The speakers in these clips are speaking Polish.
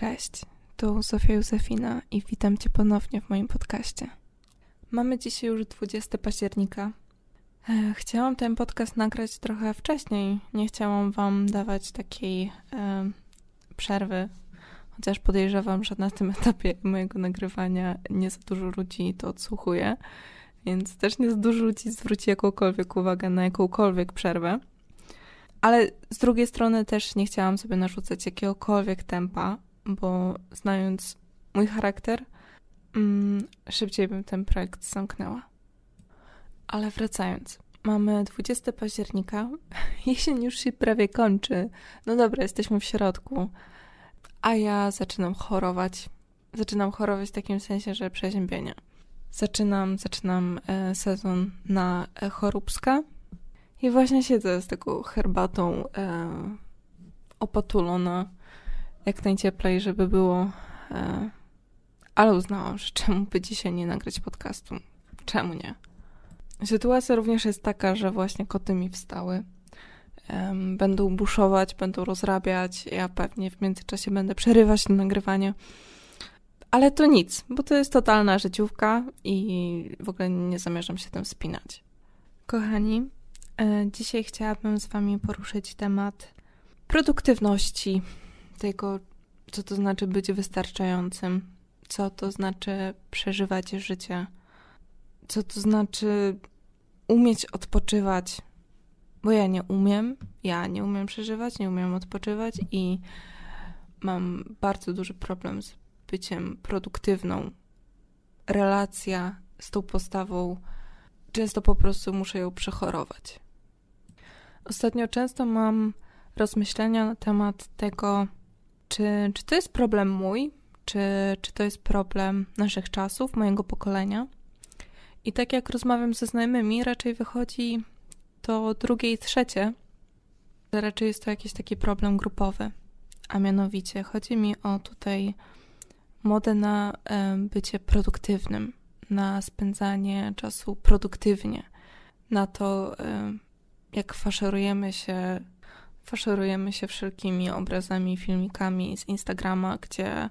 Cześć, tu Sofia Józefina i witam Cię ponownie w moim podcaście. Mamy dzisiaj już 20 października. E, chciałam ten podcast nagrać trochę wcześniej. Nie chciałam Wam dawać takiej e, przerwy, chociaż podejrzewam, że na tym etapie mojego nagrywania nie za dużo ludzi to odsłuchuje, więc też nie za dużo ludzi zwróci jakąkolwiek uwagę na jakąkolwiek przerwę. Ale z drugiej strony też nie chciałam sobie narzucać jakiegokolwiek tempa, bo znając mój charakter, mm, szybciej bym ten projekt zamknęła. Ale wracając, mamy 20 października, jesień już się prawie kończy. No dobra, jesteśmy w środku, a ja zaczynam chorować. Zaczynam chorować w takim sensie, że przeziębienia. Zaczynam, zaczynam e, sezon na e, choróbska i właśnie siedzę z taką herbatą e, opatulona jak najcieplej, żeby było. E, ale uznałam, że czemu by dzisiaj nie nagrać podcastu? Czemu nie? Sytuacja również jest taka, że właśnie koty mi wstały. Będą buszować, będą rozrabiać. Ja pewnie w międzyczasie będę przerywać to nagrywanie. Ale to nic, bo to jest totalna życiówka i w ogóle nie zamierzam się tym spinać. Kochani, e, dzisiaj chciałabym z Wami poruszyć temat produktywności, tego, co to znaczy być wystarczającym, co to znaczy przeżywać życie, co to znaczy umieć odpoczywać, bo ja nie umiem, ja nie umiem przeżywać, nie umiem odpoczywać i mam bardzo duży problem z byciem produktywną. Relacja z tą postawą, często po prostu muszę ją przechorować. Ostatnio często mam rozmyślenia na temat tego, czy, czy to jest problem mój, czy, czy to jest problem naszych czasów, mojego pokolenia. I tak jak rozmawiam ze znajomymi, raczej wychodzi to drugie i trzecie, że raczej jest to jakiś taki problem grupowy. A mianowicie chodzi mi o tutaj modę na bycie produktywnym, na spędzanie czasu produktywnie, na to, jak faszerujemy się faszerujemy się wszelkimi obrazami, filmikami z Instagrama, gdzie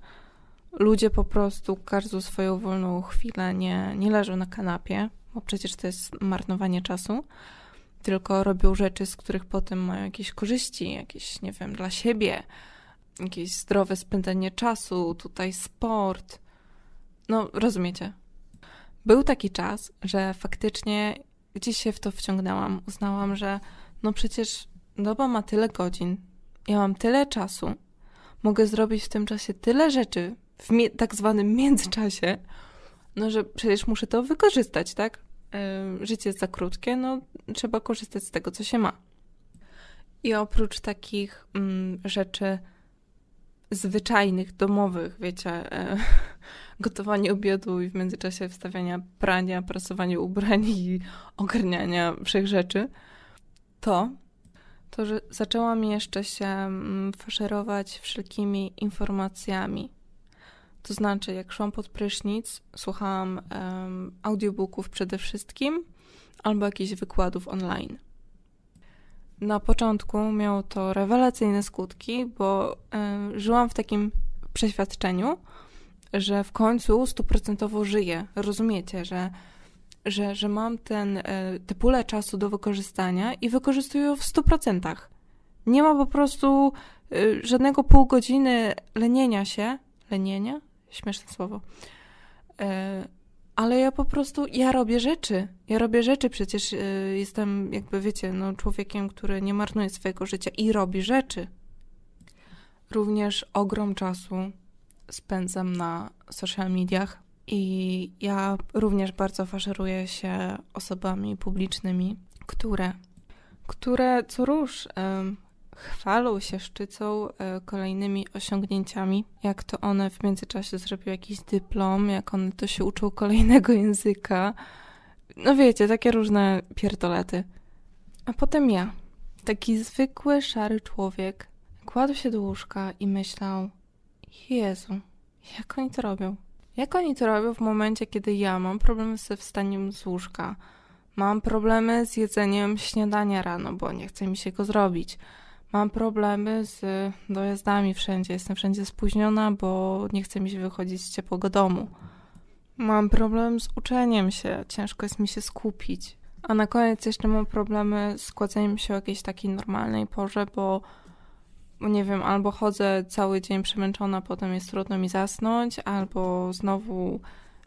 ludzie po prostu każdą swoją wolną chwilę nie, nie leżą na kanapie, bo przecież to jest marnowanie czasu, tylko robią rzeczy, z których potem mają jakieś korzyści, jakieś, nie wiem, dla siebie, jakieś zdrowe spędzenie czasu, tutaj sport. No, rozumiecie. Był taki czas, że faktycznie gdzieś się w to wciągnęłam. Uznałam, że no przecież doba ma tyle godzin, ja mam tyle czasu, mogę zrobić w tym czasie tyle rzeczy, w tak zwanym międzyczasie, no że przecież muszę to wykorzystać, tak? Życie jest za krótkie, no trzeba korzystać z tego, co się ma. I oprócz takich mm, rzeczy zwyczajnych, domowych, wiecie, e, gotowanie obiadu i w międzyczasie wstawiania prania, prasowanie ubrań i ogarniania wszech rzeczy, to to, że zaczęłam jeszcze się mm, faszerować wszelkimi informacjami. To znaczy, jak szłam pod prysznic, słuchałam um, audiobooków przede wszystkim albo jakichś wykładów online. Na początku miało to rewelacyjne skutki, bo um, żyłam w takim przeświadczeniu, że w końcu stuprocentowo żyję. Rozumiecie, że że, że mam ten, e, tę pulę czasu do wykorzystania i wykorzystuję ją w 100%. Nie ma po prostu e, żadnego pół godziny lenienia się. Lenienia? Śmieszne słowo. E, ale ja po prostu, ja robię rzeczy. Ja robię rzeczy, przecież jestem, jakby wiecie, no, człowiekiem, który nie marnuje swojego życia i robi rzeczy. Również ogrom czasu spędzam na social mediach, i ja również bardzo faszeruję się osobami publicznymi, które, które co um, chwalą się, szczycą um, kolejnymi osiągnięciami, jak to one w międzyczasie zrobiły jakiś dyplom, jak one to się uczą kolejnego języka. No wiecie, takie różne pierdolety. A potem ja, taki zwykły, szary człowiek, kładł się do łóżka i myślał, Jezu, jak oni to robią? Jak oni to robią w momencie, kiedy ja mam problemy ze wstaniem z łóżka? Mam problemy z jedzeniem śniadania rano, bo nie chce mi się go zrobić. Mam problemy z dojazdami wszędzie. Jestem wszędzie spóźniona, bo nie chce mi się wychodzić z ciepłego domu. Mam problem z uczeniem się. Ciężko jest mi się skupić. A na koniec jeszcze mam problemy z kładzeniem się o jakiejś takiej normalnej porze, bo nie wiem, albo chodzę cały dzień przemęczona, potem jest trudno mi zasnąć, albo znowu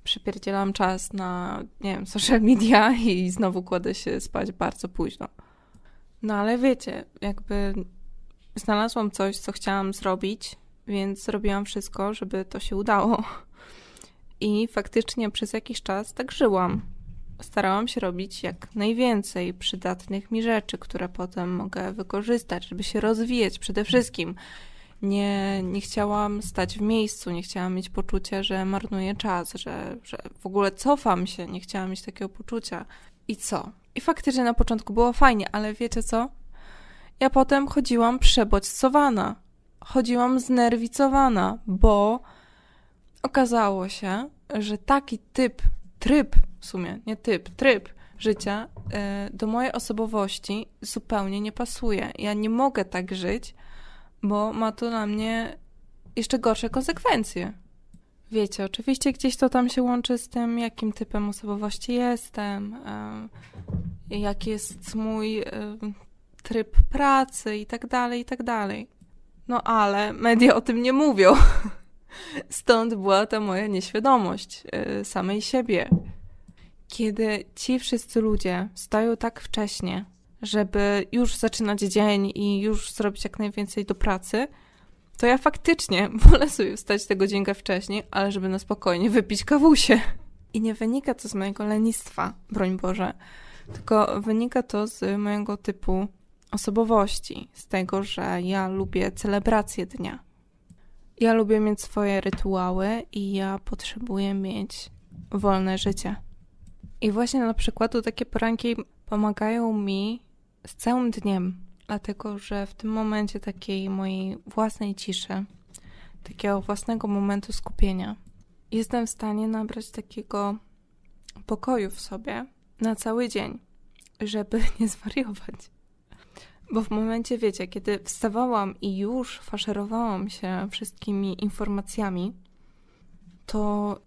przypierdzielam czas na, nie wiem, social media i znowu kładę się spać bardzo późno. No ale wiecie, jakby znalazłam coś, co chciałam zrobić, więc zrobiłam wszystko, żeby to się udało. I faktycznie przez jakiś czas tak żyłam. Starałam się robić jak najwięcej przydatnych mi rzeczy, które potem mogę wykorzystać, żeby się rozwijać przede wszystkim. Nie, nie chciałam stać w miejscu, nie chciałam mieć poczucia, że marnuję czas, że, że w ogóle cofam się, nie chciałam mieć takiego poczucia. I co? I faktycznie na początku było fajnie, ale wiecie co? Ja potem chodziłam przebodźcowana. Chodziłam znerwicowana, bo okazało się, że taki typ, tryb w sumie, nie typ, tryb życia y, do mojej osobowości zupełnie nie pasuje. Ja nie mogę tak żyć, bo ma to dla mnie jeszcze gorsze konsekwencje. Wiecie, oczywiście gdzieś to tam się łączy z tym, jakim typem osobowości jestem, y, jaki jest mój y, tryb pracy i tak dalej, i tak dalej. No ale media o tym nie mówią. Stąd była ta moja nieświadomość samej siebie. Kiedy ci wszyscy ludzie stają tak wcześnie, żeby już zaczynać dzień i już zrobić jak najwięcej do pracy, to ja faktycznie wolę sobie wstać tego godzinkę wcześniej, ale żeby na spokojnie wypić kawusie. I nie wynika to z mojego lenistwa, broń Boże, tylko wynika to z mojego typu osobowości, z tego, że ja lubię celebrację dnia. Ja lubię mieć swoje rytuały i ja potrzebuję mieć wolne życie. I właśnie na przykład takie poranki pomagają mi z całym dniem, dlatego że w tym momencie takiej mojej własnej ciszy, takiego własnego momentu skupienia, jestem w stanie nabrać takiego pokoju w sobie na cały dzień, żeby nie zwariować. Bo w momencie, wiecie, kiedy wstawałam i już faszerowałam się wszystkimi informacjami, to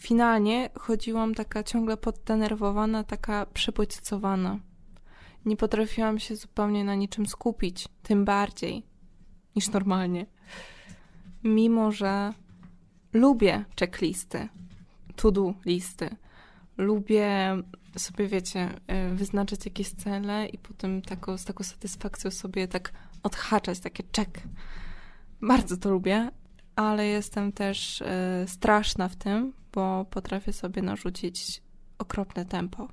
finalnie chodziłam taka ciągle poddenerwowana, taka przebodźcowana. Nie potrafiłam się zupełnie na niczym skupić, tym bardziej niż normalnie. Mimo, że lubię checklisty, to-do listy, lubię sobie, wiecie, e, wyznaczać jakieś cele i potem taką, z taką satysfakcją sobie tak odhaczać, takie check. Bardzo to lubię, ale jestem też y, straszna w tym, bo potrafię sobie narzucić okropne tempo.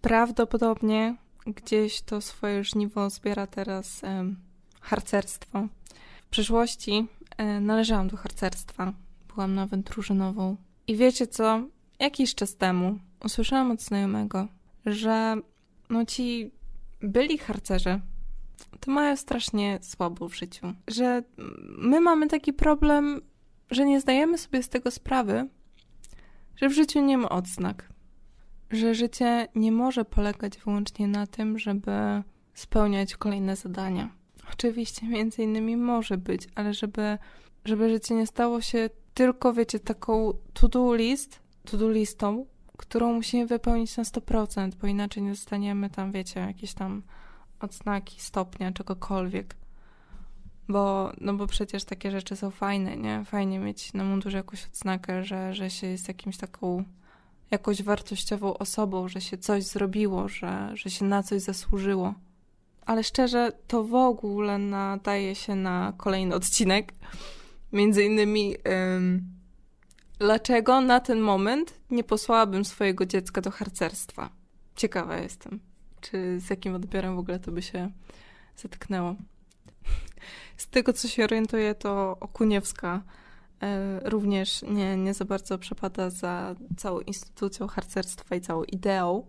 Prawdopodobnie gdzieś to swoje żniwo zbiera teraz harcerstwo. W przeszłości y, należałam do harcerstwa. Byłam nawet drużynową. I wiecie co? Jakiś czas temu usłyszałam od znajomego, że no ci byli harcerze to mają strasznie słabo w życiu. Że my mamy taki problem, że nie zdajemy sobie z tego sprawy, że w życiu nie ma odznak. Że życie nie może polegać wyłącznie na tym, żeby spełniać kolejne zadania. Oczywiście, między innymi może być, ale żeby, żeby życie nie stało się tylko, wiecie, taką to-do list, to-do listą, którą musimy wypełnić na 100%, bo inaczej nie zostaniemy tam, wiecie, jakieś tam odznaki, stopnia, czegokolwiek. Bo, no bo przecież takie rzeczy są fajne, nie? Fajnie mieć na mundurze jakąś odznakę, że, że się jest jakimś taką jakąś wartościową osobą, że się coś zrobiło, że, że się na coś zasłużyło. Ale szczerze, to w ogóle nadaje się na kolejny odcinek. Między innymi, ym, dlaczego na ten moment nie posłałabym swojego dziecka do harcerstwa? Ciekawa jestem czy z jakim odbiorem w ogóle to by się zetknęło. Z tego, co się orientuję, to Okuniewska e, również nie, nie za bardzo przepada za całą instytucją harcerstwa i całą ideą.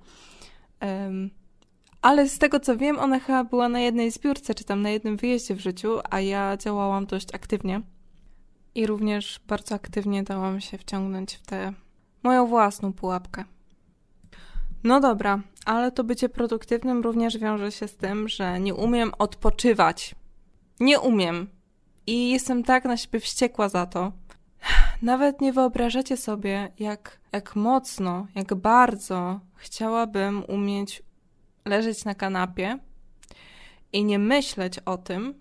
Ale z tego, co wiem, ona chyba była na jednej zbiórce, czy tam na jednym wyjeździe w życiu, a ja działałam dość aktywnie. I również bardzo aktywnie dałam się wciągnąć w tę moją własną pułapkę. No dobra, ale to bycie produktywnym również wiąże się z tym, że nie umiem odpoczywać. Nie umiem. I jestem tak na siebie wściekła za to. Nawet nie wyobrażacie sobie, jak, jak mocno, jak bardzo chciałabym umieć leżeć na kanapie i nie myśleć o tym,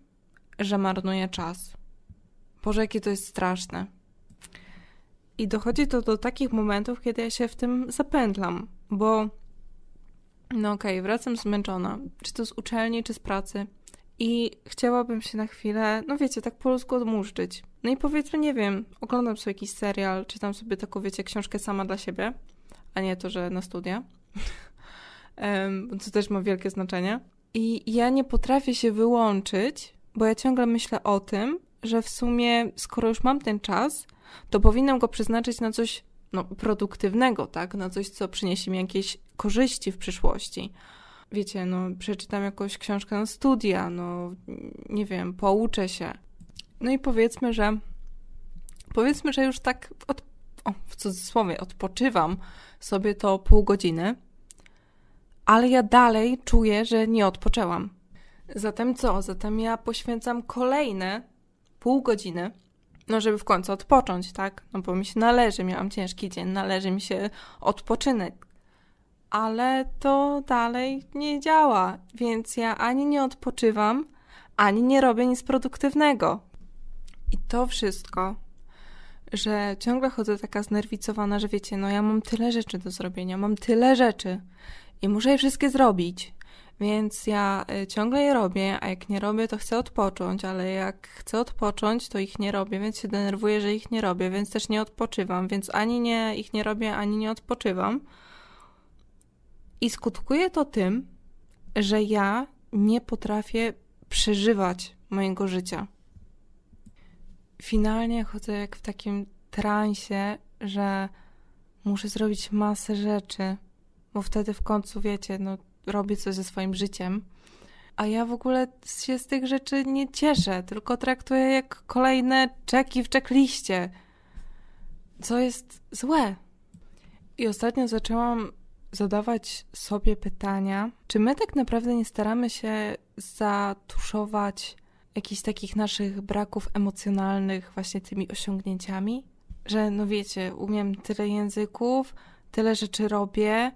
że marnuję czas. Boże, jakie to jest straszne. I dochodzi to do takich momentów, kiedy ja się w tym zapętlam, bo no okej, okay, wracam zmęczona, czy to z uczelni, czy z pracy i chciałabym się na chwilę, no wiecie, tak po ludzku odmuszczyć. No i powiedzmy, nie wiem, oglądam sobie jakiś serial, czytam sobie taką, wiecie, książkę sama dla siebie, a nie to, że na studia. co też ma wielkie znaczenie. I ja nie potrafię się wyłączyć, bo ja ciągle myślę o tym, że w sumie, skoro już mam ten czas, to powinnam go przeznaczyć na coś no, produktywnego, tak? Na coś, co przyniesie mi jakieś korzyści w przyszłości. Wiecie, no, przeczytam jakąś książkę na studia, no, nie wiem, pouczę się. No i powiedzmy, że powiedzmy, że już tak od, o, w cudzysłowie odpoczywam sobie to pół godziny, ale ja dalej czuję, że nie odpoczęłam. Zatem co? Zatem ja poświęcam kolejne pół godziny, no żeby w końcu odpocząć, tak? No bo mi się należy, miałam ciężki dzień, należy mi się odpoczynek. Ale to dalej nie działa, więc ja ani nie odpoczywam, ani nie robię nic produktywnego. I to wszystko, że ciągle chodzę taka znerwicowana, że wiecie, no ja mam tyle rzeczy do zrobienia, mam tyle rzeczy i muszę je wszystkie zrobić. Więc ja y, ciągle je robię, a jak nie robię, to chcę odpocząć, ale jak chcę odpocząć, to ich nie robię, więc się denerwuję, że ich nie robię, więc też nie odpoczywam, więc ani nie ich nie robię, ani nie odpoczywam. I skutkuje to tym, że ja nie potrafię przeżywać mojego życia. Finalnie chodzę jak w takim transie, że muszę zrobić masę rzeczy, bo wtedy w końcu wiecie, no robię coś ze swoim życiem. A ja w ogóle się z tych rzeczy nie cieszę, tylko traktuję jak kolejne czeki w czekliście. Co jest złe. I ostatnio zaczęłam zadawać sobie pytania, czy my tak naprawdę nie staramy się zatuszować jakichś takich naszych braków emocjonalnych właśnie tymi osiągnięciami? Że no wiecie, umiem tyle języków, tyle rzeczy robię,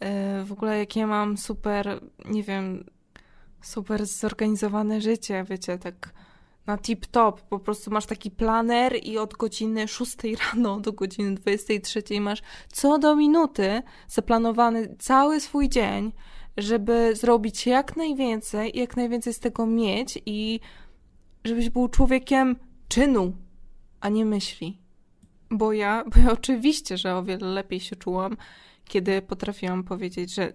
E, w ogóle jakie mam super, nie wiem, super zorganizowane życie, wiecie, tak na tip-top. Po prostu masz taki planer i od godziny 6 rano do godziny 23 masz co do minuty zaplanowany cały swój dzień, żeby zrobić jak najwięcej i jak najwięcej z tego mieć i żebyś był człowiekiem czynu, a nie myśli. Bo ja, bo ja oczywiście, że o wiele lepiej się czułam, kiedy potrafiłam powiedzieć, że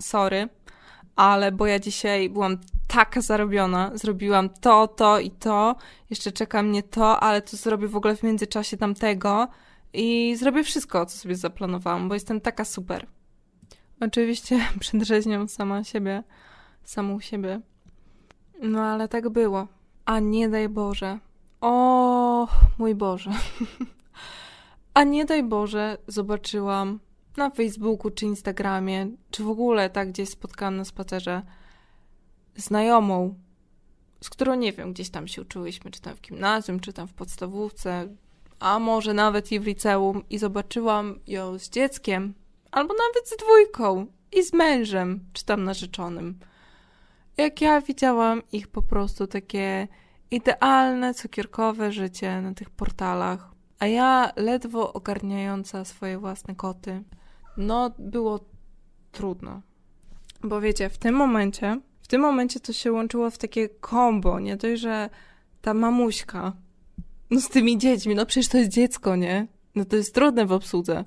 sorry, ale bo ja dzisiaj byłam taka zarobiona, zrobiłam to, to i to, jeszcze czeka mnie to, ale to zrobię w ogóle w międzyczasie tamtego i zrobię wszystko, co sobie zaplanowałam, bo jestem taka super. Oczywiście przedrzeźniam sama siebie, samą siebie. No ale tak było. A nie daj Boże. O, mój Boże. A nie daj Boże, zobaczyłam na Facebooku czy Instagramie, czy w ogóle tak gdzieś spotkałam na spacerze znajomą, z którą nie wiem, gdzieś tam się uczyłyśmy, czy tam w gimnazjum, czy tam w podstawówce, a może nawet i w liceum i zobaczyłam ją z dzieckiem, albo nawet z dwójką i z mężem, czy tam narzeczonym. Jak ja widziałam ich po prostu takie idealne, cukierkowe życie na tych portalach, a ja ledwo ogarniająca swoje własne koty, no było trudno. Bo wiecie, w tym momencie, w tym momencie to się łączyło w takie kombo, nie dość, że ta mamuśka, no z tymi dziećmi, no przecież to jest dziecko, nie? No to jest trudne w obsłudze.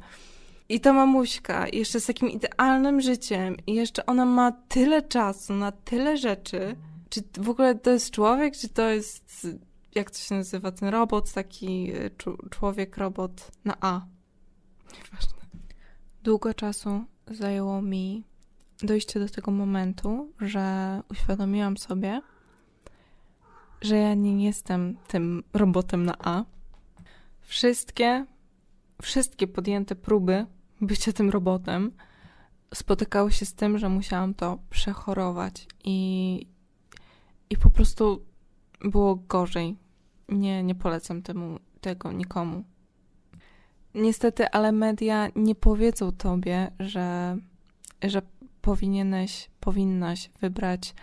I ta mamuśka, jeszcze z takim idealnym życiem, i jeszcze ona ma tyle czasu na tyle rzeczy. Czy w ogóle to jest człowiek, czy to jest, jak to się nazywa, ten robot, taki y, człowiek-robot na A? Nieważne. Długo czasu zajęło mi dojście do tego momentu, że uświadomiłam sobie, że ja nie jestem tym robotem na A. Wszystkie, wszystkie podjęte próby bycia tym robotem spotykały się z tym, że musiałam to przechorować i, i po prostu było gorzej. Nie, nie polecam temu, tego nikomu. Niestety, ale media nie powiedzą tobie, że, że powinieneś, powinnaś wybrać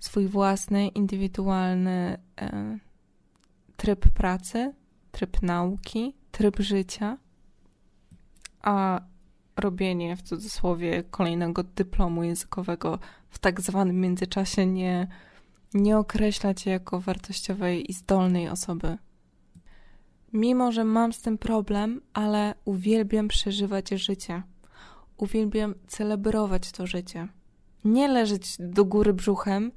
swój własny, indywidualny e, tryb pracy, tryb nauki, tryb życia, a robienie w cudzysłowie kolejnego dyplomu językowego w tak zwanym międzyczasie nie, nie określa cię jako wartościowej i zdolnej osoby. Mimo, że mam z tym problem, ale uwielbiam przeżywać życie. Uwielbiam celebrować to życie. Nie leżeć do góry brzuchem,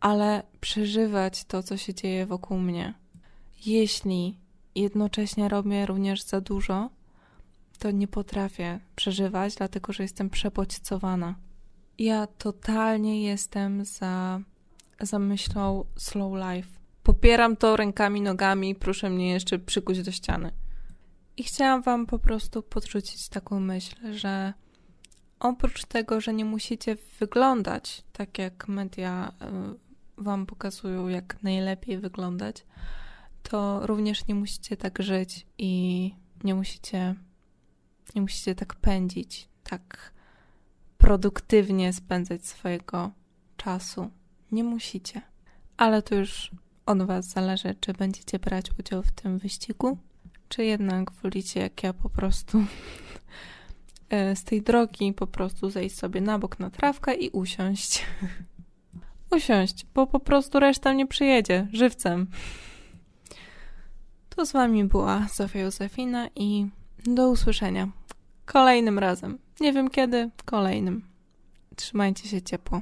ale przeżywać to, co się dzieje wokół mnie. Jeśli jednocześnie robię również za dużo, to nie potrafię przeżywać, dlatego że jestem przebodźcowana. Ja totalnie jestem za, za myślą slow life. Popieram to rękami, nogami, proszę mnie jeszcze przykuć do ściany. I chciałam Wam po prostu podrzucić taką myśl, że oprócz tego, że nie musicie wyglądać tak, jak media y, Wam pokazują, jak najlepiej wyglądać, to również nie musicie tak żyć i nie musicie nie musicie tak pędzić, tak produktywnie spędzać swojego czasu. Nie musicie. Ale to już od Was zależy, czy będziecie brać udział w tym wyścigu, czy jednak wolicie, jak ja po prostu e, z tej drogi po prostu zejść sobie na bok na trawkę i usiąść. usiąść, bo po prostu reszta nie przyjedzie żywcem. To z Wami była Zofia Józefina i do usłyszenia. Kolejnym razem. Nie wiem kiedy, kolejnym. Trzymajcie się ciepło.